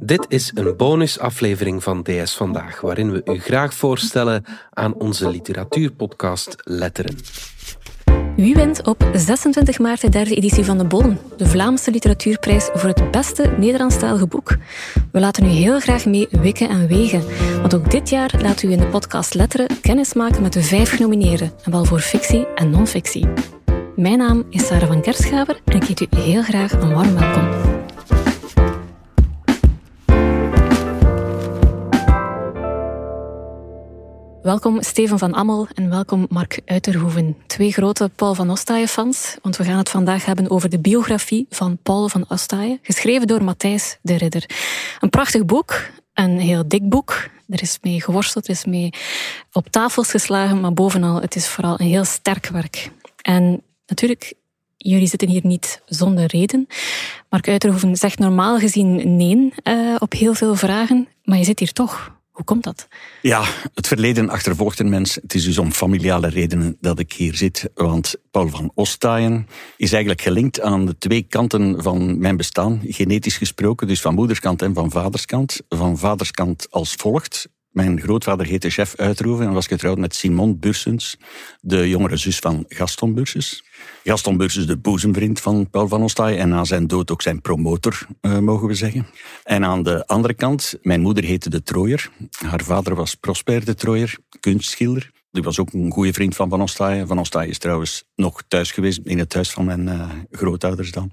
Dit is een bonusaflevering van DS Vandaag, waarin we u graag voorstellen aan onze literatuurpodcast Letteren. Wie wint op 26 maart de derde editie van de Bon, de Vlaamse literatuurprijs voor het beste Nederlandstalige boek? We laten u heel graag mee wikken en wegen, want ook dit jaar we u in de podcast Letteren kennis maken met de vijf genomineerden, en wel voor fictie en non-fictie. Mijn naam is Sarah van Kerschaver en ik heet u heel graag een warm welkom. Welkom Steven van Ammel en welkom Mark Uiterhoeven. Twee grote Paul van Ostaaien-fans, want we gaan het vandaag hebben over de biografie van Paul van Ostaaien, geschreven door Matthijs de Ridder. Een prachtig boek, een heel dik boek. Er is mee geworsteld, er is mee op tafels geslagen, maar bovenal, het is vooral een heel sterk werk. En natuurlijk, jullie zitten hier niet zonder reden. Mark Uiterhoeven zegt normaal gezien nee uh, op heel veel vragen, maar je zit hier toch. Hoe komt dat? Ja, het verleden achtervolgt een mens. Het is dus om familiale redenen dat ik hier zit. Want Paul van Ostaaien is eigenlijk gelinkt aan de twee kanten van mijn bestaan. Genetisch gesproken, dus van moederskant en van vaderskant. Van vaderskant als volgt. Mijn grootvader heette Chef Uitroeven en was getrouwd met Simone Bursens, de jongere zus van Gaston Bursens. Gaston Bursens, de boezemvriend van Paul van Ostaaien en na zijn dood ook zijn promotor, uh, mogen we zeggen. En aan de andere kant, mijn moeder heette de Trooier. Haar vader was Prosper de Trooier, kunstschilder. Die was ook een goede vriend van Van Ostaaien. Van Ostaaien is trouwens nog thuis geweest, in het huis van mijn uh, grootouders dan.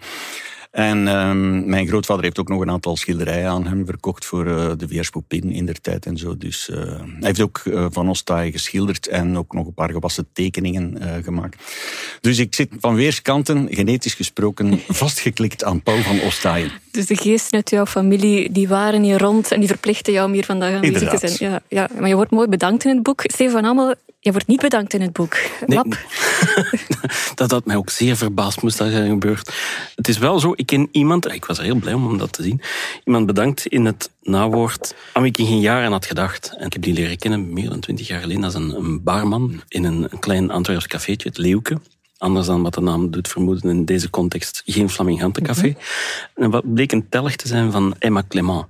En um, mijn grootvader heeft ook nog een aantal schilderijen aan hem verkocht voor uh, de Vierge Poupin in der tijd en zo. Dus uh, hij heeft ook uh, van Ostaaien geschilderd en ook nog een paar gewassen tekeningen gemaakt. Dus ik zit van weerskanten, genetisch gesproken, vastgeklikt aan Paul van Ostaaien. Dus de geesten uit jouw familie die waren hier rond en die verplichten jou om hier vandaag aanwezig te zijn. Ja, ja, maar je wordt mooi bedankt in het boek. Stefan Ammel, je wordt niet bedankt in het boek. Nee, dat had mij ook zeer verbaasd moest dat zijn gebeurd. Het is wel zo, ik ken iemand, ik was heel blij om dat te zien, iemand bedankt in het nawoord aan wie ik in geen jaren had gedacht. En ik heb die leren kennen meer dan twintig jaar geleden als een, een barman in een, een klein Antwerps cafeetje, het Leeuwke. Anders dan wat de naam doet vermoeden in deze context, geen Flamingantencafé. Mm En wat bleek een telg te zijn van Emma Clement.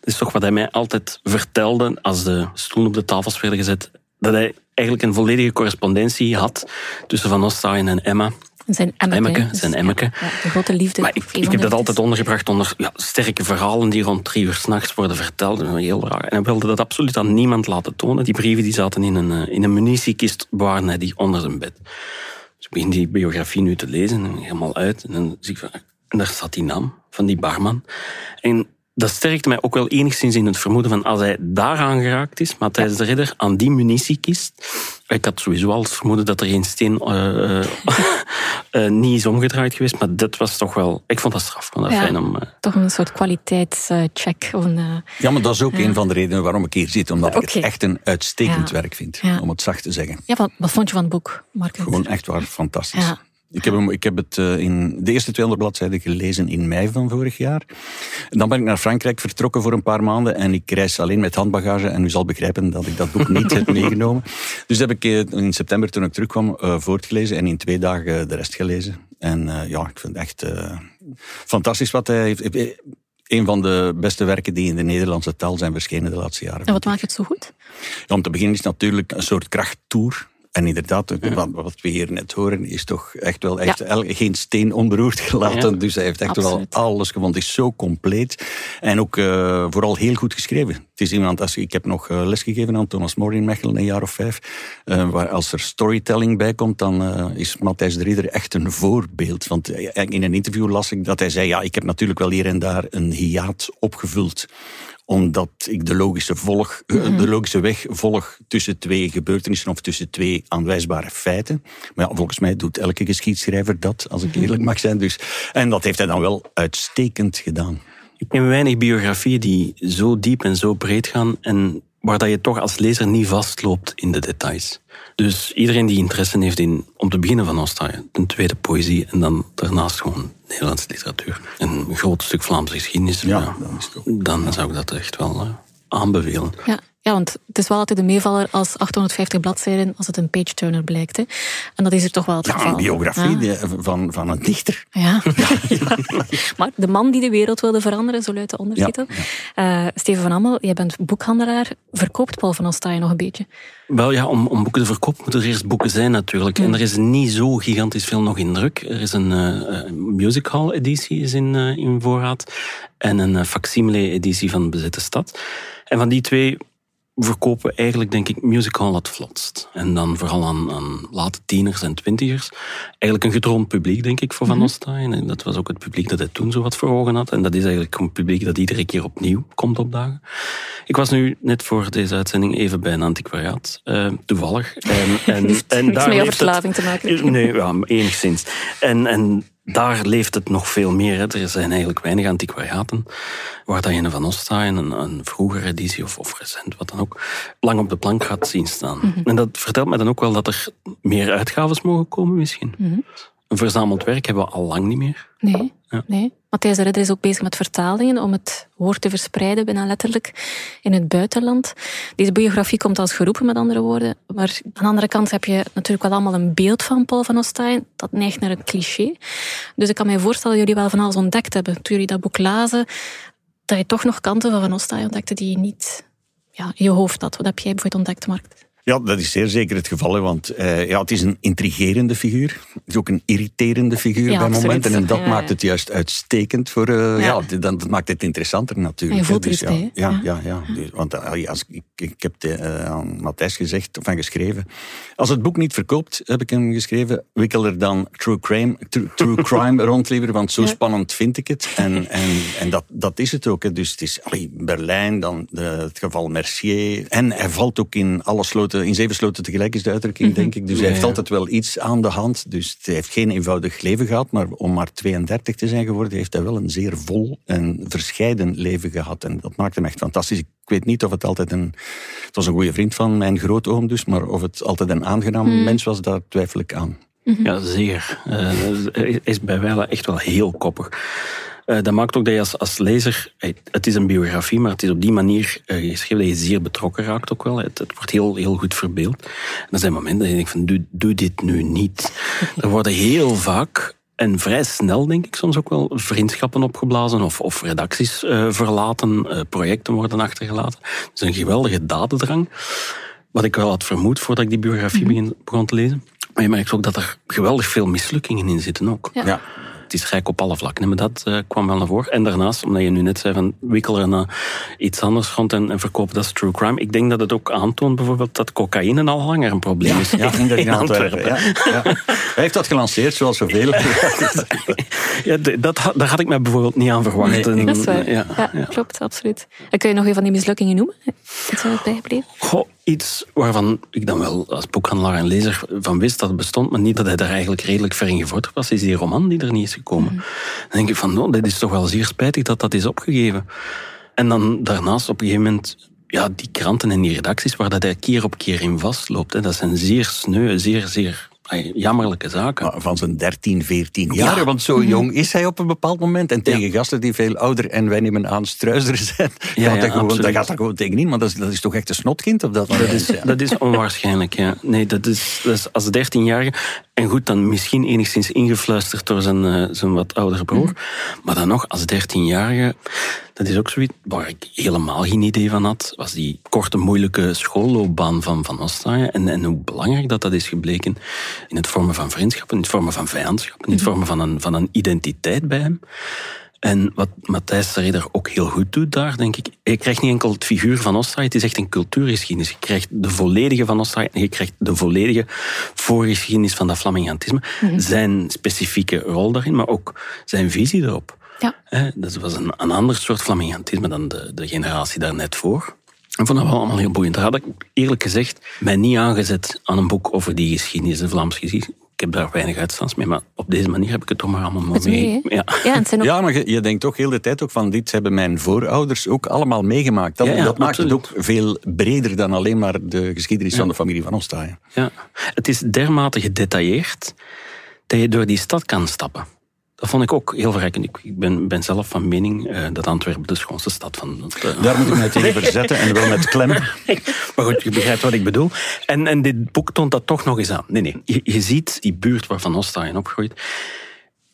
Dat is toch wat hij mij altijd vertelde als de stoelen op de tafels werden gezet. Dat hij eigenlijk een volledige correspondentie had tussen Van Ostaaien en Emma. Zijn Emmeke. zijn Emmeke. Ja, de grote liefde. Maar ik, ik heb dat altijd ondergebracht onder ja, sterke verhalen die rond drie uur s'nachts worden verteld. Heel raar. En hij wilde dat absoluut aan niemand laten tonen. Die brieven die zaten in een, eh, in een munitiekist, hij die onder zijn bed. Dus ik begin die biografie nu te lezen, helemaal uit. En dan zie ik van, en daar staat die naam van die barman. En dat sterkte mij ook wel enigszins in het vermoeden van als hij daaraan geraakt is, maar tijdens de ridder aan die munitiekist. Ik had sowieso al het vermoeden dat er geen steen uh, uh, niet is omgedraaid geweest, maar dit was toch wel. Ik vond dat straf. Vond dat ja, fijn om, toch een soort kwaliteitscheck. ja, maar dat is ook een van de redenen waarom ik hier zit, omdat okay. ik het echt een uitstekend werk vind, om het zacht te zeggen. Ja, wat, wat vond je van het boek, Mark? Gewoon echt waar fantastisch. Ik heb, hem, ik heb het uh, in de eerste 200 bladzijden gelezen in mei van vorig jaar. En dan ben ik naar Frankrijk vertrokken voor een paar maanden en ik reis alleen met handbagage en u zal begrijpen dat ik dat boek niet heb meegenomen. Dus heb ik uh, in september toen ik terugkwam uh, voortgelezen en in twee dagen de rest gelezen. En ja, ik vind het echt fantastisch wat hij heeft. Een van de beste werken die in de Nederlandse taal zijn verschenen de laatste jaren. En wat maakt het zo goed? Ja, om te beginnen is het natuurlijk een soort krachttoer en inderdaad, wat, wat, we hier net horen, is toch echt wel echt ja. geen steen onberoerd gelaten. Ja. Dus hij heeft echt Absoluut. wel alles gevonden. Het is zo compleet. En ook uh, vooral heel goed geschreven. Het is iemand, als, ik heb nog uh, lesgegeven aan Thomas More in Mechelen, een jaar of vijf. Uh, waar als er storytelling bij komt, dan is Matthijs de Ridder echt een voorbeeld. Want in een interview las ik dat hij zei, ja, ik heb natuurlijk wel hier en daar een hiaat opgevuld omdat ik de logische, volg, de logische weg volg tussen twee gebeurtenissen of tussen twee aanwijsbare feiten. Maar ja, volgens mij doet elke geschiedschrijver dat, als ik eerlijk mag zijn. Dus, en dat heeft hij dan wel uitstekend gedaan. Ik ken weinig biografieën die zo diep en zo breed gaan en waar dat je toch als lezer niet vastloopt in de details. Dus iedereen die interesse heeft in, om te beginnen van Ostaaien, ten tweede poëzie en dan daarnaast gewoon Nederlandse literatuur. En een groot stuk Vlaamse geschiedenis, ja, dan, dan zou ik dat echt wel uh, aanbevelen. Ja. Ja, want het is wel altijd een meevaller als 850 bladzijden, als het een page-turner blijkt. Hè. En dat is er toch wel het Ja, geval. een biografie Ja. die- van, van een dichter. Ja. Ja. maar de man die de wereld wilde veranderen, zo luidt de ondertitel. Eh, Steven van Ammel, jij bent boekhandelaar. Verkoopt Paul van Ostaaien nog een beetje? Wel ja, om, om boeken te verkopen moeten er eerst boeken zijn natuurlijk. En er is niet zo gigantisch veel nog in druk. Er is een eh, eh, music hall editie is in, eh, in voorraad. En een uh, facsimile editie van Bezette Stad. En van die twee verkopen eigenlijk, denk ik, music hall het vlotst. En dan vooral aan, aan late tieners en twintigers. Eigenlijk een gedroomd publiek, denk ik, voor Van Ostaaien. En dat was ook het publiek dat hij toen zo wat voor ogen had. En dat is eigenlijk een publiek dat iedere keer opnieuw komt opdagen. Ik was nu net voor deze uitzending even bij een antiquariaat. eh, toevallig. En, en, Heeft en jouw leeft verslaving het, te maken. Nee, ja, enigszins. En, en daar leeft het nog veel meer. Hè. Er zijn eigenlijk weinig antiquariaten waar dat je een Van Ostaaien, een, een vroegere editie of, of recent, wat dan ook, lang op de plank gaat zien staan. Mhm. En dat vertelt mij dan ook wel dat er meer uitgaves mogen komen misschien. Mhm. Een verzameld werk hebben we al lang niet meer. Nee. Ja. nee. Matthijs de Ridder is ook bezig met vertalingen om het woord te verspreiden, bijna letterlijk, in het buitenland. Deze biografie komt als geroepen, met andere woorden. Maar aan de andere kant heb je natuurlijk wel allemaal een beeld van Paul van Ostaaien. Dat neigt naar een cliché. Dus ik kan mij voorstellen dat jullie wel van alles ontdekt hebben. Toen jullie dat boek lazen, dat je toch nog kanten van Van Ostaaien ontdekte die je niet ja, in je hoofd had. Wat heb jij bijvoorbeeld ontdekt, Mark? Ja, dat is zeer zeker het geval. hè, Want eh, ja, het is een intrigerende figuur. Het is ook een irriterende figuur Ja, bij momenten. En dat Ja, maakt het juist uitstekend voor... eh, ja. Dat, dat maakt het interessanter natuurlijk. En je voelt hè. Dus ja? Ja, Ja. want eh, als, ik, ik heb de, aan Matthijs gezegd, of aan geschreven... Als het boek niet verkoopt, heb ik hem geschreven... wikkel er dan true crime, true, true crime rond liever, want zo spannend vind ik het. En, en, en dat, dat is het ook. Hè. Dus het is allee, Berlijn, dan de, het geval Mercier. En hij valt ook in alle sloten, in zeven sloten tegelijk is de uitdrukking, denk ik. Dus hij heeft Ja. altijd wel iets aan de hand. Dus hij heeft geen eenvoudig leven gehad, maar om maar 32 te zijn geworden, heeft hij wel een zeer vol en verscheiden leven gehad. En dat maakt hem echt fantastisch. Ik weet niet of het altijd een... Het was een goede vriend van mijn grootoom dus, maar of het altijd een aangenaam mens was, daar twijfel ik aan. Ja, zeer. Eh, Hij is bij wijle echt wel heel koppig. Eh, dat maakt ook dat je als, als lezer... eh, Het is een biografie, maar het is op die manier eh, geschreven dat je zeer betrokken raakt ook wel. Het, het wordt heel, heel goed verbeeld. En er zijn momenten dat je denkt van, doe, doe dit nu niet. Er worden heel vaak... En vrij snel, denk ik, soms ook wel vriendschappen opgeblazen of, of redacties eh, verlaten, eh, projecten worden achtergelaten. Dus een geweldige dadendrang. Wat ik wel had vermoed voordat ik die biografie begin, begon te lezen. Maar je merkt ook dat er geweldig veel mislukkingen in zitten ook. Ja. Ja. Het is rijk op alle vlakken, maar dat eh, kwam wel naar voren. En daarnaast, omdat je nu net zei van wikkel er naar iets anders rond en, en verkoop dat is true crime. Ik denk dat het ook aantoont bijvoorbeeld dat cocaïne al langer een probleem is. Ja, in, in Antwerpen. Ja, ja. Hij heeft dat gelanceerd, zoals zoveel. Ja, dat, daar had ik mij bijvoorbeeld niet aan verwacht. Nee, En, Dat is waar. ja, Ja, ja. klopt, absoluut. En kun je nog een van die mislukkingen noemen? Iets wat bijgebleven? Goh, iets waarvan ik dan wel als boekhandelaar en lezer van wist dat het bestond, maar niet dat hij daar eigenlijk redelijk ver in gevorderd was, is die roman die er niet is gekomen. Dan denk ik van, oh, dit is toch wel zeer spijtig dat dat is opgegeven. En dan daarnaast op een gegeven moment, ja, die kranten en die redacties waar dat hij keer op keer in vastloopt, hè, dat zijn zeer sneu, zeer, zeer jammerlijke zaken. Van zijn 13, 14 jaar, Ja. want zo jong is hij op een bepaald moment. En tegen gasten die veel ouder en wij nemen aan struizer zijn, Ja, gaat, ja, hij gewoon, daar gaat hij gewoon tegenin. Maar dat is, dat is toch echt een snotkind op dat moment. Dat is, dat is onwaarschijnlijk, ja. Nee, dat is, dat is als 13-jarige. En goed, dan misschien enigszins ingefluisterd door zijn, eh, zijn wat oudere broer. Maar dan nog, als 13-jarige, dat is ook zoiets waar ik helemaal geen idee van had, was die korte, moeilijke schoolloopbaan van Van Ostaaien. En, en hoe belangrijk dat dat is gebleken in het vormen van vriendschappen, in het vormen van vijandschap, in het vormen van een, van een identiteit bij hem. En wat Matthijs de Ridder ook heel goed doet daar, denk ik, je krijgt niet enkel het figuur van Ostaaien, het is echt een cultuurgeschiedenis. Je krijgt de volledige van Ostaaien en je krijgt de volledige voorgeschiedenis van dat Flamingantisme. Zijn specifieke rol daarin, maar ook zijn visie erop. Ja. Hè, Dat was een, een ander soort Flamingantisme dan de, de generatie daar net voor. Ik vond dat wel allemaal heel boeiend. Daar had ik eerlijk gezegd mij niet aangezet aan een boek over die geschiedenis, de Vlaamse geschiedenis. Ik heb daar weinig uitstaans mee, maar op deze manier heb ik het toch maar allemaal mee, mee. Ja. Ja, en het zijn ook Ja, maar je, je denkt toch heel de tijd ook van dit hebben mijn voorouders ook allemaal meegemaakt. Dat, Ja, ja, dat maakt het ook veel breder dan alleen maar de geschiedenis van de familie van Ostaaien. Ja. Het is dermate gedetailleerd dat je door die stad kan stappen. Dat vond ik ook heel verrijkend. Ik ben, ben zelf van mening uh, dat Antwerpen de schoonste stad van... Uh, Daar moet ik mij tegen verzetten en wel met klem. maar goed, je begrijpt wat ik bedoel. En, en dit boek toont dat toch nog eens aan. Nee, nee. Je, je ziet die buurt waar Van Ostaaien opgroeit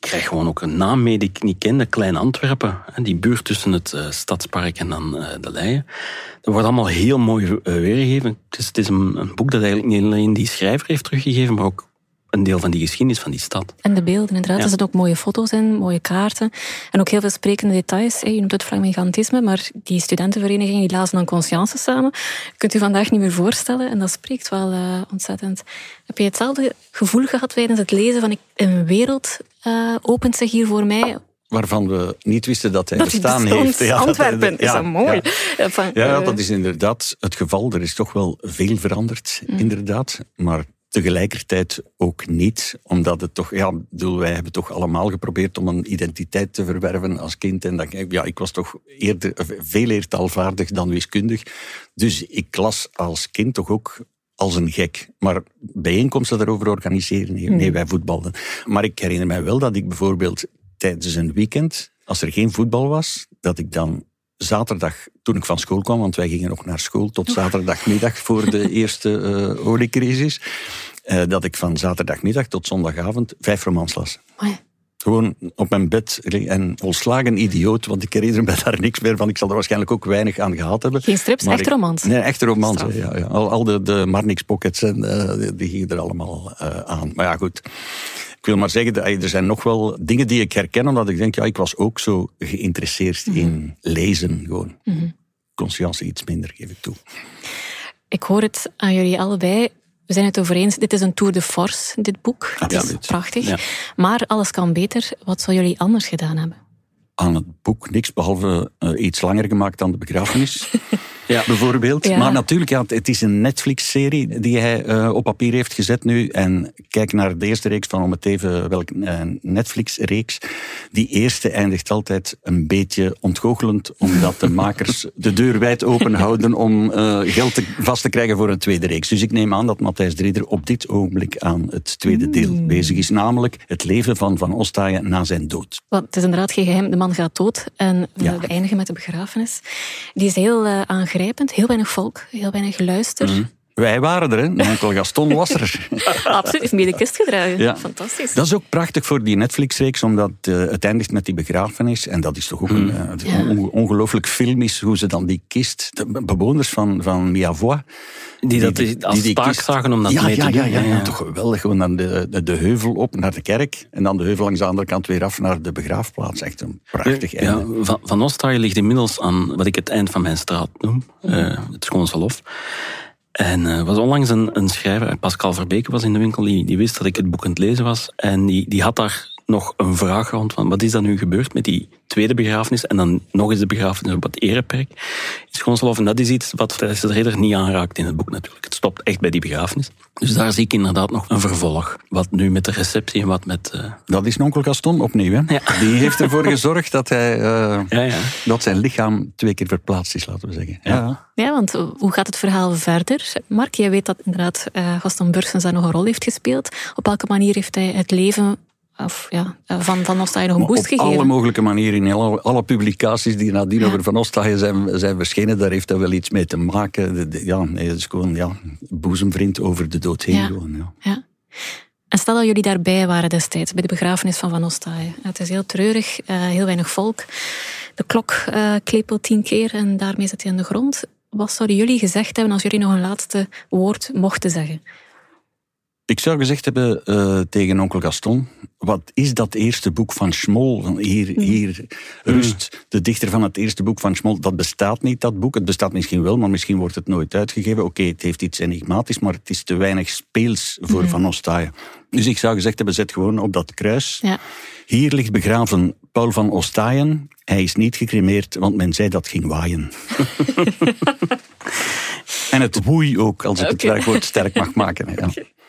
krijg gewoon ook een naam mee die ik niet kende, Klein Antwerpen. Die buurt tussen het uh, Stadspark en dan uh, de Leien. Dat wordt allemaal heel mooi uh, weergegeven. Het is, het is een, een, boek dat eigenlijk niet alleen die schrijver heeft teruggegeven, maar ook een deel van die geschiedenis van die stad. En de beelden, inderdaad. Er zitten ook mooie foto's in, mooie kaarten. En ook heel veel sprekende details. Je noemt het flamingantisme, maar die studentenvereniging die lazen dan conscience samen. kunt u vandaag niet meer voorstellen. En dat spreekt wel uh, ontzettend. Heb je hetzelfde gevoel gehad tijdens het lezen van een wereld uh, opent zich hier voor mij waarvan we niet wisten dat hij dat bestaan heeft. Ja, Antwerpen, is dat mooi. Ja. Van, ja, dat is inderdaad het geval. Er is toch wel veel veranderd, mm. inderdaad. Maar Tegelijkertijd ook niet, omdat het toch, ja, bedoel, wij hebben toch allemaal geprobeerd om een identiteit te verwerven als kind. En dat, ja, ik was toch eerder, veel eertaalvaardig dan wiskundig. Dus ik las als kind toch ook als een gek. Maar bijeenkomsten daarover organiseren, nee, nee, wij voetbalden. Maar ik herinner mij wel dat ik bijvoorbeeld tijdens een weekend, als er geen voetbal was, dat ik dan zaterdag, toen ik van school kwam, want wij gingen nog naar school tot zaterdagmiddag voor de eerste uh, oliecrisis, uh, dat ik van zaterdagmiddag tot zondagavond vijf romans las. Gewoon op mijn bed en volslagen idioot, want ik herinner me daar niks meer van. Ik zal er waarschijnlijk ook weinig aan gehad hebben. Geen strips, echt romans? Nee, echte romans. Ja, ja. Al, al de, de Marnix Pockets, en, uh, die, die, gingen er allemaal aan. Maar ja, goed. Ik wil maar zeggen, er zijn nog wel dingen die ik herken, omdat ik denk, ja, ik was ook zo geïnteresseerd mm -hmm. in lezen gewoon. Mm -hmm. Conscience iets minder, geef ik toe. Ik hoor het aan jullie allebei. We zijn het over eens, dit is een tour de force, dit boek. Het is prachtig. Ja. Maar alles kan beter. Wat zou jullie anders gedaan hebben? Aan het boek niks, behalve uh, iets langer gemaakt dan de begrafenis. ja. Bijvoorbeeld. Ja. Maar natuurlijk, ja, het is een Netflix-serie die hij uh, op papier heeft gezet nu. En kijk naar de eerste reeks van, om het even, welke uh, Netflix-reeks. Die eerste eindigt altijd een beetje ontgoochelend, omdat de makers de deur wijd open houden om uh, geld te, vast te krijgen voor een tweede reeks. Dus ik neem aan dat Matthijs Drieder op dit ogenblik aan het tweede deel mm. bezig is. Namelijk het leven van Van Ostaaien na zijn dood. Want het is inderdaad geen geheim, de man gaat dood. En we, ja. we eindigen met de begrafenis. Die is heel uh, heel weinig volk, heel weinig luister. Mm. Wij waren er, hè. Onkel Gaston was er. Absoluut, heeft mee de kist gedragen. Ja. Fantastisch. Dat is ook prachtig voor die Netflix-reeks, omdat uh, het eindigt met die begrafenis. En dat is toch ook mm. een uh, ja. on ongelooflijk filmisch, hoe ze dan die kist... De bewoners van, van Miavois... Die, dat die, als die taak zagen om dat ja, mee ja, te doen. Ja, ja, ja, toch geweldig. Gewoon dan de, de, de, heuvel op naar de kerk en dan de heuvel langs de andere kant weer af naar de begraafplaats. Echt een prachtig ja, einde. Van, van ligt inmiddels aan wat ik het eind van mijn straat noem, uh, het Schoonselhof. En er uh, was onlangs een, een schrijver, Pascal Verbeke was in de winkel, die, die wist dat ik het boek aan het lezen was. En die, die had daar nog een vraag rond van wat is er nu gebeurd met die tweede begrafenis en dan nog eens de begrafenis op het ereperk in Schonsel. En dat is iets wat de Ridder niet aanraakt in het boek natuurlijk. Het stopt echt bij die begrafenis. Dus daar zie ik inderdaad nog een vervolg. Wat nu met de receptie en wat met... Uh... Dat is onkel Gaston opnieuw, hè? Ja. Die heeft ervoor gezorgd dat, hij, uh, ja, ja. dat zijn lichaam twee keer verplaatst is, laten we zeggen. Ja, ja want hoe gaat het verhaal verder? Mark, jij weet dat inderdaad uh, Gaston Bursens daar nog een rol heeft gespeeld. Op welke manier heeft hij het leven of ja, van Van Ostaaien nog een boost gegeven. Op alle mogelijke manieren, in alle, alle publicaties die nadien ja. over Van Ostaaien zijn, zijn verschenen, daar heeft dat wel iets mee te maken. De, de, ja, nee, het is gewoon ja, boezemvriend over de dood heen. Ja. Gewoon, ja. ja. En stel dat jullie daarbij waren destijds, bij de begrafenis van Van Ostaaien. Het is heel treurig, uh, heel weinig volk. De klok uh, klepelt tien keer en daarmee zit hij aan de grond. Wat zouden jullie gezegd hebben als jullie nog een laatste woord mochten zeggen? Ik zou gezegd hebben uh, tegen onkel Gaston, wat is dat eerste boek van Schmol? Hier, mm. hier rust de dichter van het eerste boek van Schmol. Dat bestaat niet, dat boek. Het bestaat misschien wel, maar misschien wordt het nooit uitgegeven. Oké, okay, het heeft iets enigmatisch, maar het is te weinig speels voor mm. Van Ostaaien. Dus ik zou gezegd hebben, zet gewoon op dat kruis. Ja. Hier ligt begraven Paul van Ostaaien. Hij is niet gecremeerd, want men zei dat ging waaien. en het woei ook, als ik okay. het werkwoord sterk mag maken. Ja. Okay.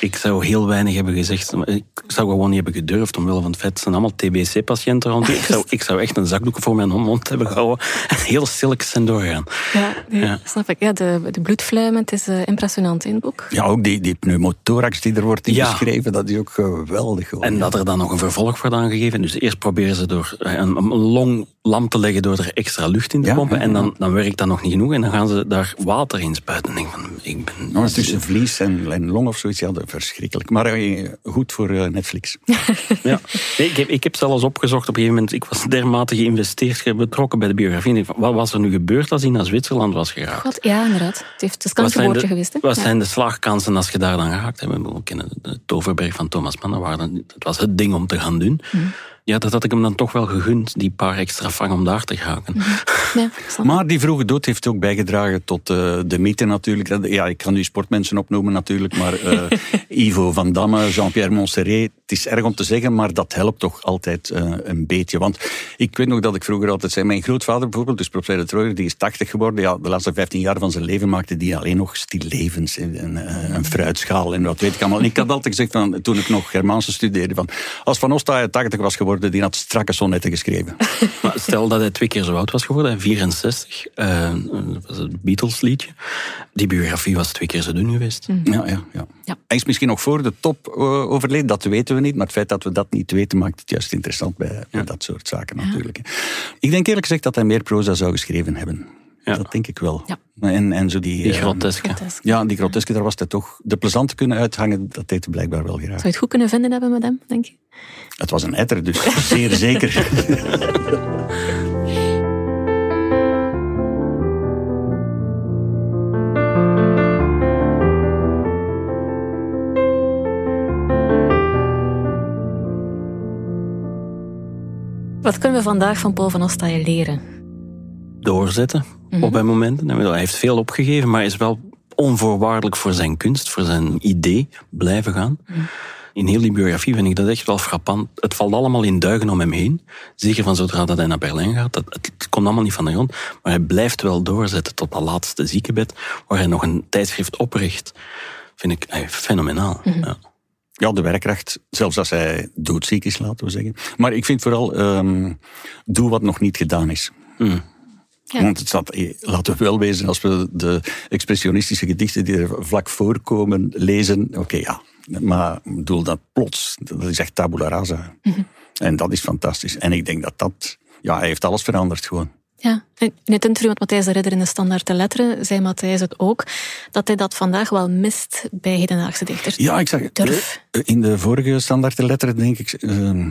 Ik zou heel weinig hebben gezegd. Ik zou gewoon niet hebben gedurfd, omwille van het feit, het zijn allemaal TBC-patiënten rond. Ik zou, ik zou echt een zakdoek voor mijn mond hebben gehouden en heel stilletjes zijn doorgaan. Ja, ja. snap ik. Ja, de, de bloedfluimen, het is uh, impressionant in het boek. Ja, ook die, die pneumothorax die er wordt in ja. beschreven, dat is ook geweldig. Hoor. En dat er dan nog een vervolg wordt aangegeven. Dus eerst proberen ze door een, een long lam te leggen door er extra lucht in te pompen. En dan, dan werkt dat nog niet genoeg. En dan gaan ze daar water in spuiten. En denk van, ik ben... Nou, tussen vlies en, en, long of zoiets, ja, verschrikkelijk. Maar uh, goed voor uh, Netflix. ja. Nee, ik, heb, ik heb zelfs opgezocht op een gegeven moment. Ik was dermate geïnvesteerd, betrokken bij de biografie. Wat was er nu gebeurd als hij naar Zwitserland was geraakt? God, ja, inderdaad. Het, heeft, het is geweest. Hè? Wat zijn de slagkansen als je daar dan geraakt hebt? We kennen de Toverberg van Thomas Mann. Dat was het ding om te gaan doen. Mm ja, dat had ik hem dan toch wel gegund, die paar extra vang om daar te geraken. Mhm. Ja, maar die vroege dood heeft ook bijgedragen tot uh, de mythe natuurlijk. Ja, ik kan nu sportmensen opnoemen natuurlijk, maar uh, Ivo van Damme, Jean-Pierre Montserrat. Het is erg om te zeggen, maar dat helpt toch altijd uh, een beetje. Want ik weet nog dat ik vroeger altijd zei, mijn grootvader bijvoorbeeld, dus professor de Trooijer, die is 80 geworden. Ja, de laatste 15 jaar van zijn leven maakte die alleen nog stillevens en een, een fruitschaal en wat weet ik allemaal. ik had altijd gezegd, van, toen ik nog Germaanse studeerde, van, als Van Ostaaien 80 was geworden, die had strakke sonnetten geschreven. Maar stel dat hij twee keer zo oud was geworden, 64, uh, dat was het Beatles liedje. Die biografie was twee keer zo dun geweest. Mm. Ja, ja, ja, ja. Hij is misschien nog voor de top uh, overleden, dat weten we niet. Maar het feit dat we dat niet weten, maakt het juist interessant bij, bij dat soort zaken natuurlijk. Ik denk eerlijk gezegd dat hij meer proza zou geschreven hebben. Ja. Dat denk ik wel. Ja. En, en zo die, die ehm, groteske. Ja, die groteske, daar was hij toch... De plezante kunnen uithangen, dat deed hij blijkbaar wel graag. Zou je het goed kunnen vinden hebben met hem, denk je? Het was een etter, dus zeer zeker. Wat kunnen we vandaag van Paul van Ostaaien leren? Doorzetten mm op een moment. Hij heeft veel opgegeven, maar is wel onvoorwaardelijk voor zijn kunst, voor zijn idee blijven gaan. Mhm in heel die biografie vind ik dat echt wel frappant. Het valt allemaal in duigen om hem heen. Zeker van zodra dat hij naar Berlijn gaat. Dat, het komt allemaal niet van de grond. Maar hij blijft wel doorzetten tot dat laatste ziekenbed, waar hij nog een tijdschrift opricht. Vind ik eh, fenomenaal. Mhm. ja. Ja, de werkkracht, zelfs als hij doodziek is, laten we zeggen. Maar ik vind vooral, um, doe wat nog niet gedaan is. Mm. Want het staat, eh, laten we wel wezen, als we de expressionistische gedichten die er vlak voorkomen lezen, oké, ja, maar ik bedoel dat plots, dat is echt tabula rasa. Mhm. En dat is fantastisch. En ik denk dat dat, ja, hij heeft alles veranderd gewoon. Ja, in het interview met Matthijs de Ridder in de Standaard de Letteren zei Matthijs het ook, dat hij dat vandaag wel mist bij hedendaagse dichters. Ja, ik zeg Durf. Eh, in de vorige Standaard de Letteren, denk ik, uh,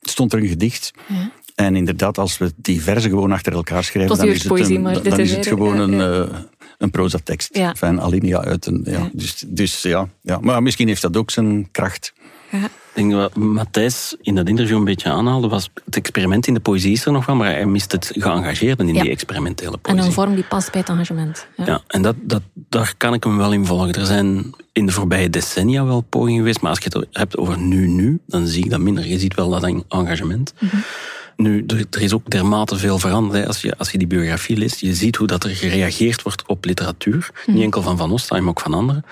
stond er een gedicht. Ja. En inderdaad, als we die verzen gewoon achter elkaar schrijven, dan is het, een, dan, dan is het gewoon een, uh, een prozatekst. Ja. Van alinea uit een. Ja. Dus, dus ja, ja, maar misschien heeft dat ook zijn kracht. Ja. Ik denk wat Matthijs in dat interview een beetje aanhaalde, was het experiment in de poëzie is er nog wel, maar hij mist het geëngageerde in die experimentele poëzie. En een vorm die past bij het engagement. Ja, ja en dat, dat, daar kan ik hem wel in volgen. Er zijn in de voorbije decennia wel pogingen geweest, maar als je het hebt over nu-nu, dan zie ik dat minder. Je ziet wel dat engagement. Mm nu, er, is ook dermate veel veranderd. Als je, als je die biografie leest, je ziet hoe dat er gereageerd wordt op literatuur. Niet mhm. enkel van Van Ostheim, maar ook van anderen.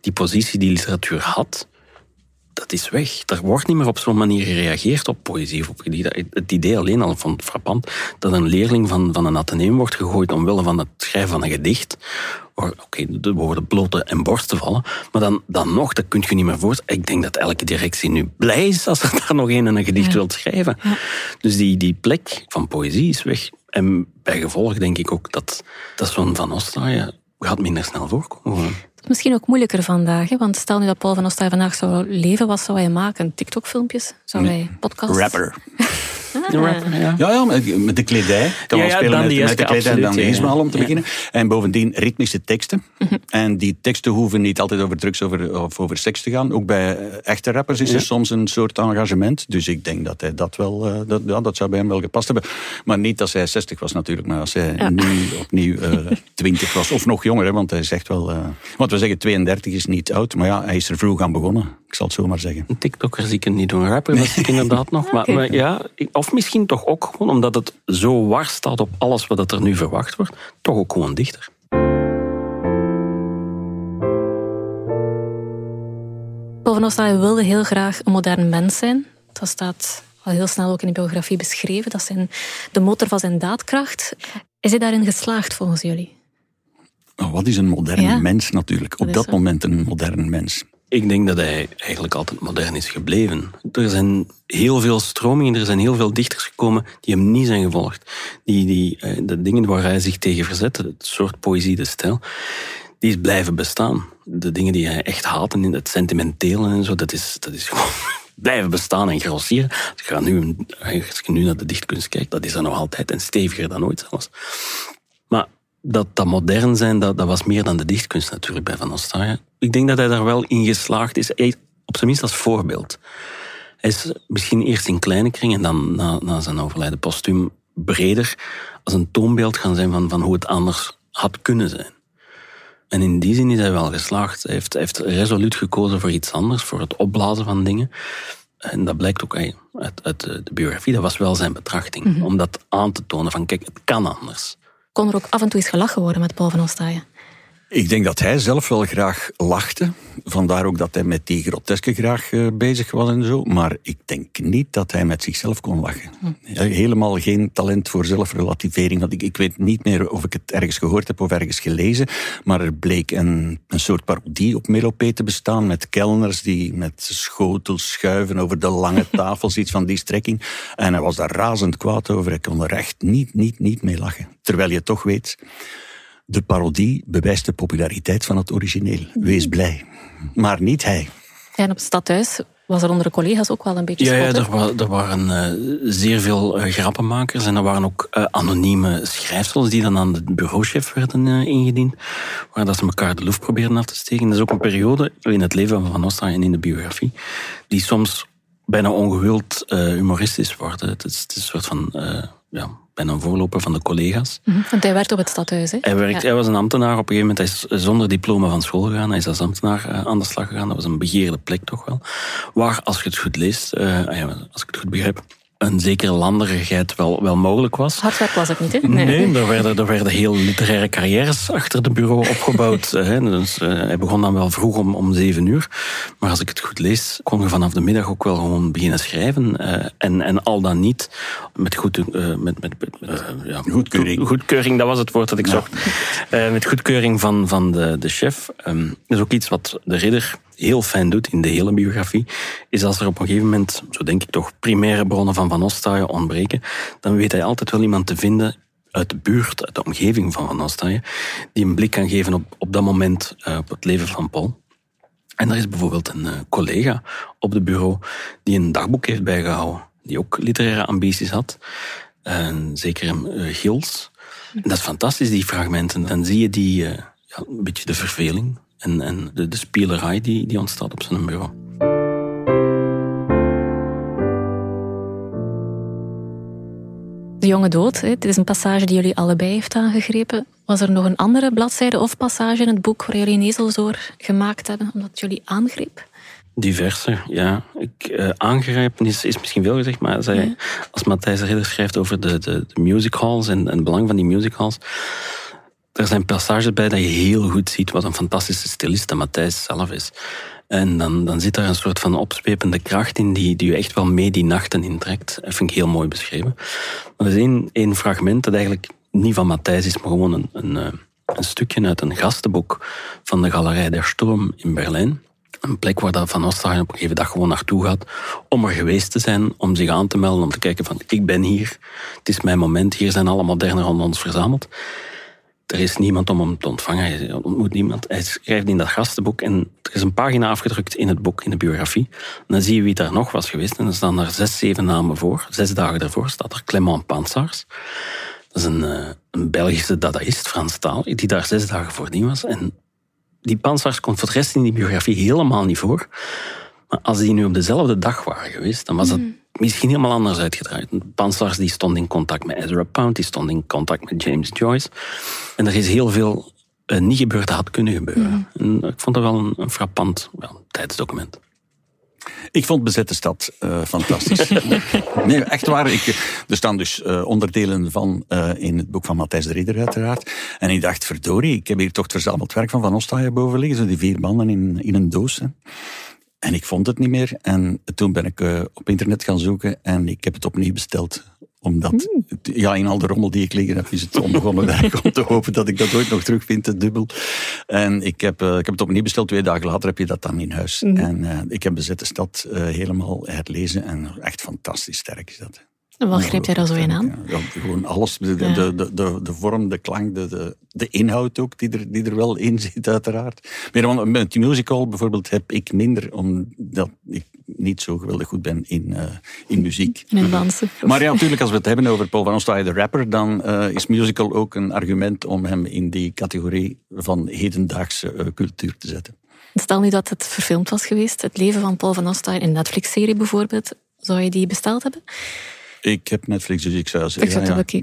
Die positie die literatuur had, dat is weg. Er wordt niet meer op zo'n manier gereageerd op poëzie. Of op het idee alleen al van frappant dat een leerling van, van een ateneum wordt gegooid omwille van het schrijven van een gedicht. Oké, okay, de woorden blote en borsten vallen. Maar dan, dan nog, dat kun je niet meer voorstellen. Ik denk dat elke directie nu blij is als er daar nog een, een gedicht ja. wilt schrijven. Dus die, die plek van poëzie is weg. En bij gevolg denk ik ook dat, dat zo'n Van Ostaaien gaat minder snel voorkomen misschien ook moeilijker vandaag. Hè? Want stel nu dat Paul van Ostaaij vandaag zou leven, wat zou hij maken? TikTok-filmpjes? Zou hij podcasts? Rapper. ja. ja. met de kledij. Kan wel spelen met, met, de kledij en dan al om te beginnen. En bovendien ritmische teksten. Mhm. En die teksten hoeven niet altijd over drugs over, of over seks te gaan. Ook bij eh, echte rappers is er soms een soort engagement. Dus ik denk dat hij dat wel, uh, dat, ja, dat zou bij hem wel gepast hebben. Maar niet als hij 60 was natuurlijk, maar als hij nu opnieuw uh, eh, 20 was. Of nog jonger, want hij zegt wel... want we zeggen 32 is niet oud, maar ja, hij is er vroeg aan begonnen. Ik zal het zo maar zeggen. Een TikToker zie ik niet doen. Rapper was ik inderdaad nog. Maar, maar ja, of misschien toch ook gewoon omdat het zo war staat op alles wat er nu verwacht wordt, toch ook gewoon dichter. van Ostaaien wilde heel graag een modern mens zijn. Dat staat al heel snel ook in de biografie beschreven. Dat zijn de motor van zijn daadkracht. Is hij daarin geslaagd volgens jullie? Oh, wat is een moderne Ja. mens natuurlijk? Op dat moment een modern mens. Ik denk dat hij eigenlijk altijd modern is gebleven. Er zijn heel veel stromingen, er zijn heel veel dichters gekomen die hem niet zijn gevolgd. Die, die, eh, de dingen waar hij zich tegen verzette, het soort poëzie, de stijl, die is blijven bestaan. De dingen die hij echt haatte, in het sentimentele en zo, dat is, dat is gewoon blijven bestaan en grossieren. Als je, nu, als je nu naar de dichtkunst kijkt, dat is er nog altijd en steviger dan ooit zelfs. Dat, dat modern zijn, dat, dat was meer dan de dichtkunst natuurlijk bij Van Ostaaien. Ik denk dat hij daar wel in geslaagd is, op zijn minst als voorbeeld. Hij is misschien eerst in kleine kring en dan na, na zijn overlijden postuum breder als een toonbeeld gaan zijn van, van hoe het anders had kunnen zijn. En in die zin is hij wel geslaagd. Hij heeft, hij heeft resoluut gekozen voor iets anders, voor het opblazen van dingen. En dat blijkt ook uit, de biografie. Dat was wel zijn betrachting. Om dat aan te tonen van, kijk, het kan anders. Kon er ook af en toe eens gelachen worden met Paul van Ostaaien? Ik denk dat hij zelf wel graag lachte. Vandaar ook dat hij met die groteske graag eh, bezig was en zo. Maar ik denk niet dat hij met zichzelf kon lachen. Ja, Helemaal geen talent voor zelfrelativering. Want ik, ik weet niet meer of ik het ergens gehoord heb of ergens gelezen. Maar er bleek een, een soort parodie op Melopé te bestaan. Met kelners die met schotels schuiven over de lange tafels. iets van die strekking. En hij was daar razend kwaad over. Hij kon er echt niet, niet, niet mee lachen. Terwijl je toch weet... De parodie bewijst de populariteit van het origineel. Wees blij. Maar niet hij. En op het stadhuis was er onder de collega's ook wel een beetje Ja, ja er, wa- er waren eh, zeer veel eh, grappenmakers en er waren ook eh, anonieme schrijfsels die dan aan de bureauchef werden ingediend, waar dat ze elkaar de loef probeerden af te steken. Dat is ook een periode in het leven van Van Ostaaien en in de biografie, die soms bijna ongewild eh, humoristisch worden. Het is, het is een soort van, eh, ja, bijna een voorloper van de collega's. Mhm, Want hij werkte op het stadhuis, hè? Hij, werkt, Ja. hij was een ambtenaar. Op een gegeven moment hij is zonder diploma van school gegaan. Hij is als ambtenaar eh, aan de slag gegaan. Dat was een begeerde plek toch wel. Waar, als je het goed leest, eh, als ik het goed begrijp, een zekere landerigheid wel, wel mogelijk was. Hard werk was het niet, hè? Nee, er werden, er werden heel literaire carrières achter de bureau opgebouwd. hè. Dus, eh, hij begon dan wel vroeg om, om zeven uur. Maar als ik het goed lees, kon je vanaf de middag ook wel gewoon beginnen schrijven. eh, en, en al dan niet met, goed, eh, met, met, met, ja, Goedkeuring. Goedkeuring, dat was het woord dat ik zocht. Eh, met goedkeuring van, van de, de chef. Ehm, dat is ook iets wat de ridder heel fijn doet in de hele biografie. Is als er op een gegeven moment, zo denk ik toch, primaire bronnen van Van Ostaaien ontbreken, dan weet hij altijd wel iemand te vinden uit de buurt, uit de omgeving van Van Ostaaien, die een blik kan geven op, op dat moment eh, op het leven van Paul. En er is bijvoorbeeld een eh, collega op het bureau die een dagboek heeft bijgehouden, die ook literaire ambities had. En zeker een Gils. En dat is fantastisch, die fragmenten. Dan zie je die, ja, een beetje de verveling en, en de, de spielerij die, die ontstaat op zijn bureau. De jonge dood, dit is een passage die jullie allebei heeft aangegrepen. Was er nog een andere bladzijde of passage in het boek waar jullie een gemaakt hebben, omdat jullie aangreep? Diverse, ja. Ik, eh, aangrijpen is, is misschien veel gezegd, maar zij, als Matthijs Ridder schrijft over de, de, de music halls en, en het belang van die music halls, er zijn passages bij dat je heel goed ziet wat een fantastische stilist Matthijs zelf is. En dan, dan zit daar een soort van opzwepende kracht in die, die je echt wel mee die nachten intrekt. Dat vind ik heel mooi beschreven. Maar er is één, fragment dat eigenlijk niet van Matthijs is, maar gewoon een, een, eh, een stukje uit een gastenboek van de Galerij der Sturm in Berlijn. Een plek waar Van Ostaaien op een gegeven dag gewoon naartoe gaat om er geweest te zijn, om zich aan te melden, om te kijken van ik ben hier, het is mijn moment, hier zijn alle modernen rond ons verzameld. Er is niemand om hem te ontvangen, hij ontmoet niemand. Hij schrijft in dat gastenboek en er is een pagina afgedrukt in het boek, in de biografie. En dan zie je wie daar nog was geweest en er staan daar zes, zeven namen voor. Zes dagen daarvoor staat er Clement Pansars. Dat is een, eh, een Belgische dadaïst, Frans Taal, die daar zes dagen voordien was. En die Pansars komt voor de rest in die biografie helemaal niet voor. Maar als die nu op dezelfde dag waren geweest, dan was dat misschien helemaal anders uitgedraaid. Pansars die stond in contact met Ezra Pound, die stond in contact met James Joyce. En er is heel veel eh, niet gebeurd dat had kunnen gebeuren. En ik vond dat wel een, een frappant wel, tijdsdocument. Ik vond Bezette Stad eh, fantastisch. nee, echt waar. Ik, er staan dus eh, onderdelen van eh, in het boek van Matthijs de Ridder uiteraard. En ik dacht, verdorie, ik heb hier toch het verzameld werk van Van Ostaaien boven liggen. Zo die vier banden in, in een doos. Hè. En ik vond het niet meer. En toen ben ik uh, op internet gaan zoeken en ik heb het opnieuw besteld omdat, ja, in al de rommel die ik liggen heb, is het onbegonnen werk om te hopen dat ik dat ooit nog terugvind, te dubbel. En ik heb, uh, ik heb het opnieuw besteld. Twee dagen later heb je dat dan in huis. Mm. En uh, ik heb Bezette Stad helemaal herlezen. En echt fantastisch sterk is dat. En wat grijpt jij daar zo in aan? Ja, gewoon alles. De, de, de, de, de vorm, de klank, de, de, de inhoud ook, die er, die er wel in zit, uiteraard. Maar met die musical bijvoorbeeld heb ik minder, omdat ik niet zo geweldig goed ben in, uh, in muziek. In dansen. Maar ja, natuurlijk, als we het hebben over Paul van Ostaaij, de rapper, dan uh, is musical ook een argument om hem in die categorie van hedendaagse uh, cultuur te zetten. Stel nu dat het verfilmd was geweest, het leven van Paul van Ostaaij, een Netflix-serie bijvoorbeeld, zou je die besteld hebben? Ik heb Netflix, dus ik zou zeggen... Ik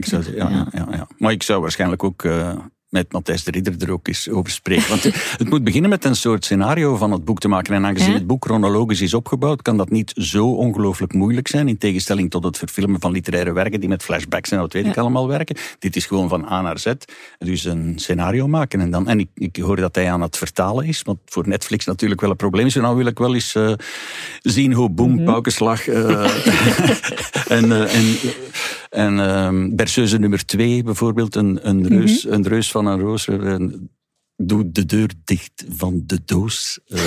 zou het ja, ja, Maar ik zou waarschijnlijk ook uh, met Matthijs de Ridder er ook eens over spreken. Want het moet beginnen met een soort scenario van het boek te maken. En aangezien het boek chronologisch is opgebouwd, kan dat niet zo ongelooflijk moeilijk zijn. In tegenstelling tot het verfilmen van literaire werken die met flashbacks en dat weet ik allemaal werken. Dit is gewoon van A naar Z. Dus een scenario maken. En, dan, en ik, ik hoor dat hij aan het vertalen is, wat voor Netflix natuurlijk wel een probleem is. En dan wil ik wel eens uh, zien hoe boem, mm -hmm. paukenslag uh, en, uh, en en um, berceuse nummer twee bijvoorbeeld, een, een, reus, mm -hmm. een reus van een roos. Een, doe de deur dicht van de doos. Uh,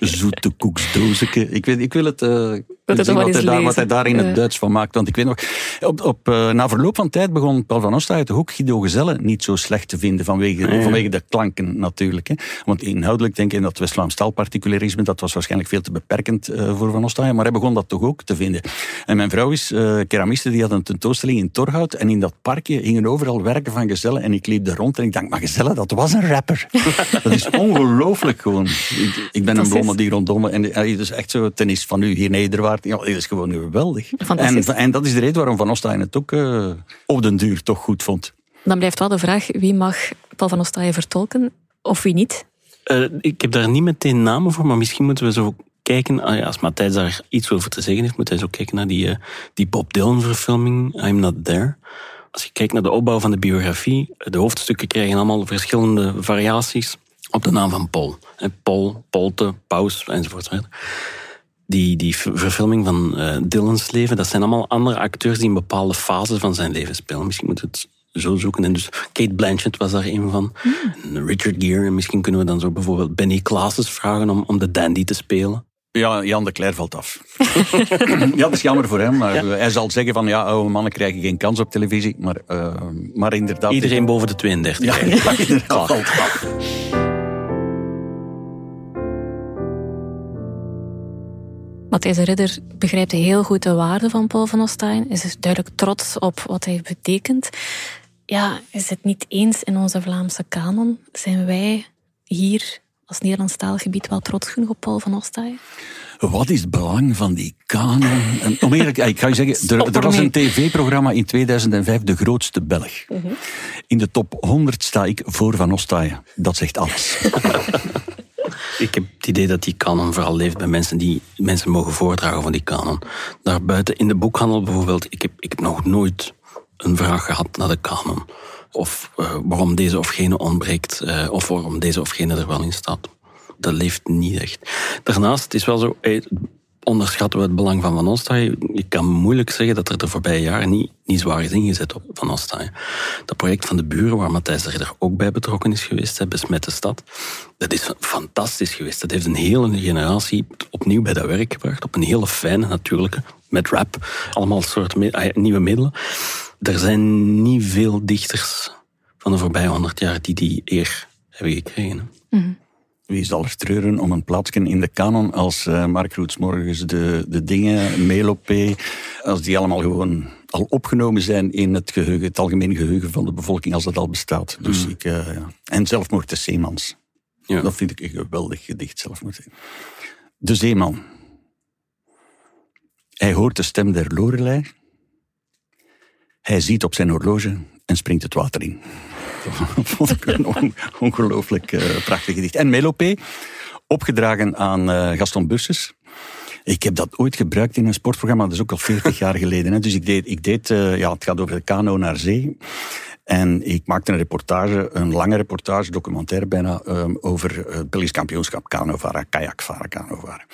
zoete koeksdoosje. Ik, weet, ik wil het uh, wat hij, daar, wat hij daar in het Duits van maakt. Want ik weet nog, op, op, uh, na verloop van tijd begon Paul van Ostaaij ook Guido Gezelle niet zo slecht te vinden vanwege, vanwege de klanken natuurlijk. Hè. Want inhoudelijk denk ik dat West-Vlaams taalparticularisme, dat was waarschijnlijk veel te beperkend uh, voor Van Ostaaij, maar hij begon dat toch ook te vinden. En mijn vrouw is uh, keramiste, die had een tentoonstelling in Torhout en in dat parkje hingen overal werken van Gezelle en ik liep er rond en ik dacht, maar Gezelle, dat was een rapper. dat is ongelooflijk gewoon. Ik, ik ben een blonde die rondom en het is echt zo, tennis van u hier Ja, dat is gewoon geweldig. En, en, dat is de reden waarom Van Ostaaien het ook uh, op den duur toch goed vond. Dan blijft wel de vraag, wie mag Paul van Ostaaien vertolken of wie niet? Uh, ik heb daar niet meteen namen voor, maar misschien moeten we zo kijken, als Matthijs daar iets over te zeggen heeft, moet hij zo kijken naar die, uh, die Bob Dylan verfilming, I'm Not There. Als je kijkt naar de opbouw van de biografie, de hoofdstukken krijgen allemaal verschillende variaties op de naam van Paul. Paul, Polte, Paus, enzovoort. Die, die verfilming van uh, Dylan's leven, dat zijn allemaal andere acteurs die in bepaalde fases van zijn leven spelen. Misschien moeten we het zo zoeken. En dus Kate Blanchett was daar een van. Mm. Richard Gere. En misschien kunnen we dan zo bijvoorbeeld Benny Klaases vragen om, om de dandy te spelen. Ja, Jan de Cler valt af. ja, dat is jammer voor hem. Maar ja. Hij zal zeggen van, ja, oude mannen krijgen geen kans op televisie. Maar, uh, maar inderdaad... Iedereen boven de 32. Ja, ja inderdaad valt af. Matthijs de Ridder begrijpt heel goed de waarde van Paul van Ostaaien. Is dus duidelijk trots op wat hij betekent. Ja, is het niet eens in onze Vlaamse kanon? Zijn wij hier als Nederlands taalgebied wel trots genoeg op Paul van Ostaaien? Wat is het belang van die kanon? En om eerlijk, ik ga je zeggen, er, er was een tv-programma in 2005, De Grootste Belg. -huh. In de top 100 sta ik voor Van Ostaaien. Dat zegt alles. Ik heb het idee dat die kanon vooral leeft bij mensen die mensen mogen voordragen van die kanon. Daarbuiten in de boekhandel bijvoorbeeld, ik heb, ik heb nog nooit een vraag gehad naar de kanon. Of uh, waarom deze of gene ontbreekt, uh, of waarom deze of gene er wel in staat. Dat leeft niet echt. Daarnaast, het is wel zo, hey, onderschatten we het belang van Van Ostaaien. Ik kan moeilijk zeggen dat er de voorbije jaren niet, niet zwaar is ingezet op Van Ostaaien. Dat project van de buren, waar Matthijs Ridder ook bij betrokken is geweest, Besmet de Stad, dat is fantastisch geweest. Dat heeft een hele generatie opnieuw bij dat werk gebracht, op een hele fijne, natuurlijke, met rap, allemaal soorten me nieuwe middelen. Er zijn niet veel dichters van de voorbije honderd jaar die die eer hebben gekregen. Wie zal er treuren om een plaatsje in de kanon als uh, Mark Roets morgens de, de dingen, Melopé, als die allemaal gewoon al opgenomen zijn in het geheugen, het algemene geheugen van de bevolking, als dat al bestaat. Dus mm. ik, uh, ja. En Zelfmoord de Zeemans. Ja. Dat vind ik een geweldig gedicht, Zelfmoord. De Zeeman. Hij hoort de stem der Lorelei. Hij ziet op zijn horloge en springt het water in. Vond ik een on ongelooflijk uh, prachtig gedicht. En Melopé, opgedragen aan uh, Gaston Burses. Ik heb dat ooit gebruikt in een sportprogramma, dat is ook al 40 jaar geleden. Hè. Dus ik deed, ik deed uh, ja, het gaat over de kano naar zee. En ik maakte een reportage, een lange reportage, documentaire bijna, um, over het Belgisch kampioenschap kanovaren, kajakvaren, kanovaren.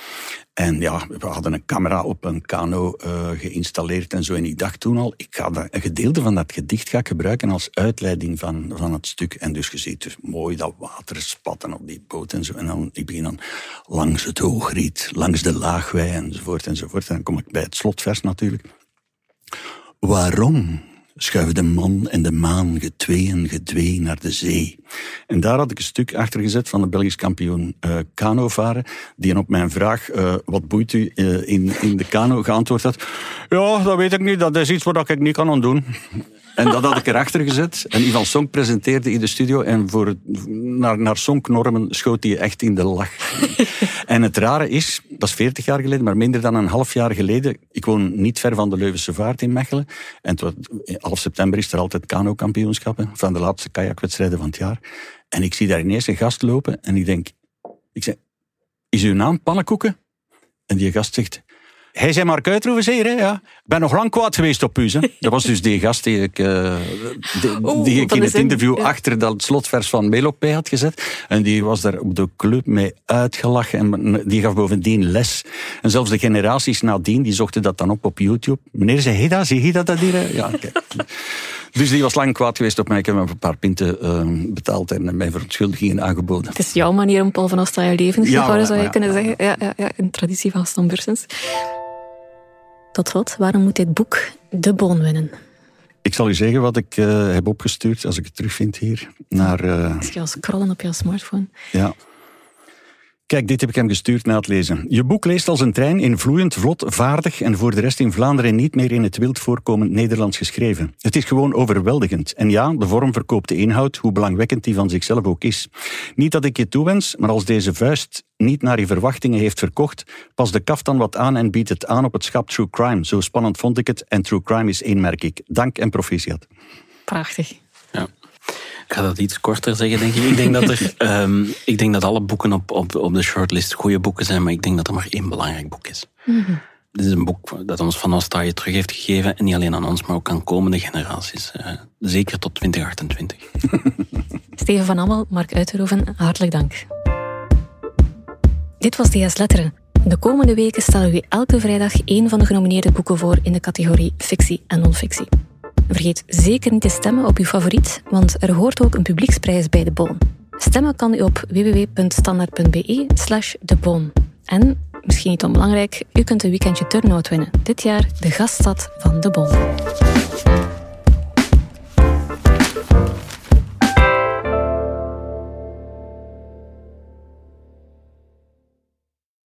En ja, we hadden een camera op een kano uh, geïnstalleerd en zo. En ik dacht toen al, ik ga een gedeelte van dat gedicht ga ik gebruiken als uitleiding van, van het stuk. En dus je ziet dus mooi dat water spatten op die boot en zo. En dan, ik begin dan langs het hoogriet, langs de laagwei enzovoort enzovoort. En dan kom ik bij het slotvers natuurlijk. Waarom schuiven de man en de maan getweeën gedwee naar de zee. En daar had ik een stuk achter gezet van de Belgisch kampioen uh, kanovaren, die op mijn vraag, uh, wat boeit u uh, in, in de kano, geantwoord had, ja, dat weet ik niet, dat is iets wat ik niet kan ontdoen. En dat had ik erachter gezet. En Ivan Song presenteerde in de studio. En voor, naar, naar Songnormen schoot hij echt in de lach. en het rare is, dat is 40 jaar geleden, maar minder dan een half jaar geleden. Ik woon niet ver van de Leuvense Vaart in Mechelen. En half september is er altijd kano-kampioenschappen. Van de laatste kajakwedstrijden van het jaar. En ik zie daar ineens een gast lopen. En ik denk, ik zeg, is uw naam Pannenkoeken? En die gast zegt, hij zei Mark Uitroeven, zeer, hè? Ja. Ik ben nog lang kwaad geweest op u. Hè. Dat was dus die gast die ik, uh, die, die ik in het interview achter dat slotvers van Melopé had gezet. En die was daar op de club mee uitgelachen. En die gaf bovendien les. En zelfs de generaties nadien, die zochten dat dan op op YouTube. Meneer, zei hij dat? Zie je dat, dat hier? Ja, kijk. Dus die was lang kwaad geweest op mij. Ik heb hem een paar pinten uh, betaald en mijn verontschuldigingen aangeboden. Het is jouw manier om Paul van Ostaaien leven te ja, zou je ja, kunnen zeggen. Ja, ja, ja, een traditie van Stan Bursens. Tot waarom moet dit boek de Boon winnen? Ik zal u zeggen wat ik uh, heb opgestuurd, als ik het terugvind hier. Naar, uh... Als je scrollen op je smartphone. Ja. Kijk, dit heb ik hem gestuurd na het lezen. Je boek leest als een trein in vloeiend, vlot, vaardig en voor de rest in Vlaanderen niet meer in het wild voorkomend Nederlands geschreven. Het is gewoon overweldigend. En ja, de vorm verkoopt de inhoud, hoe belangwekkend die van zichzelf ook is. Niet dat ik je toewens, maar als deze vuist niet naar je verwachtingen heeft verkocht, pas de kaf dan wat aan en biedt het aan op het schap True Crime. Zo spannend vond ik het en True Crime is één, merk ik. Dank en proficiat. Prachtig. Ik ga dat iets korter zeggen, denk ik. Ik denk dat, er, um, ik denk dat alle boeken op, op, op de shortlist goede boeken zijn, maar ik denk dat er maar één belangrijk boek is. Mm -hmm. Dit is een boek dat ons Van Ostaaien terug heeft gegeven. En niet alleen aan ons, maar ook aan komende generaties. Uh, zeker tot 2028. Steven van Ammel, Mark Uiterhoeven, hartelijk dank. Dit was DS Letteren. De komende weken stellen we elke vrijdag één van de genomineerde boeken voor in de categorie fictie en non-fictie. Vergeet zeker niet te stemmen op uw favoriet, want er hoort ook een publieksprijs bij De Bon. Stemmen kan u op www.standaard.be slash deboon. En, misschien niet onbelangrijk, u kunt een weekendje turnout winnen. Dit jaar de gaststad van De Bon.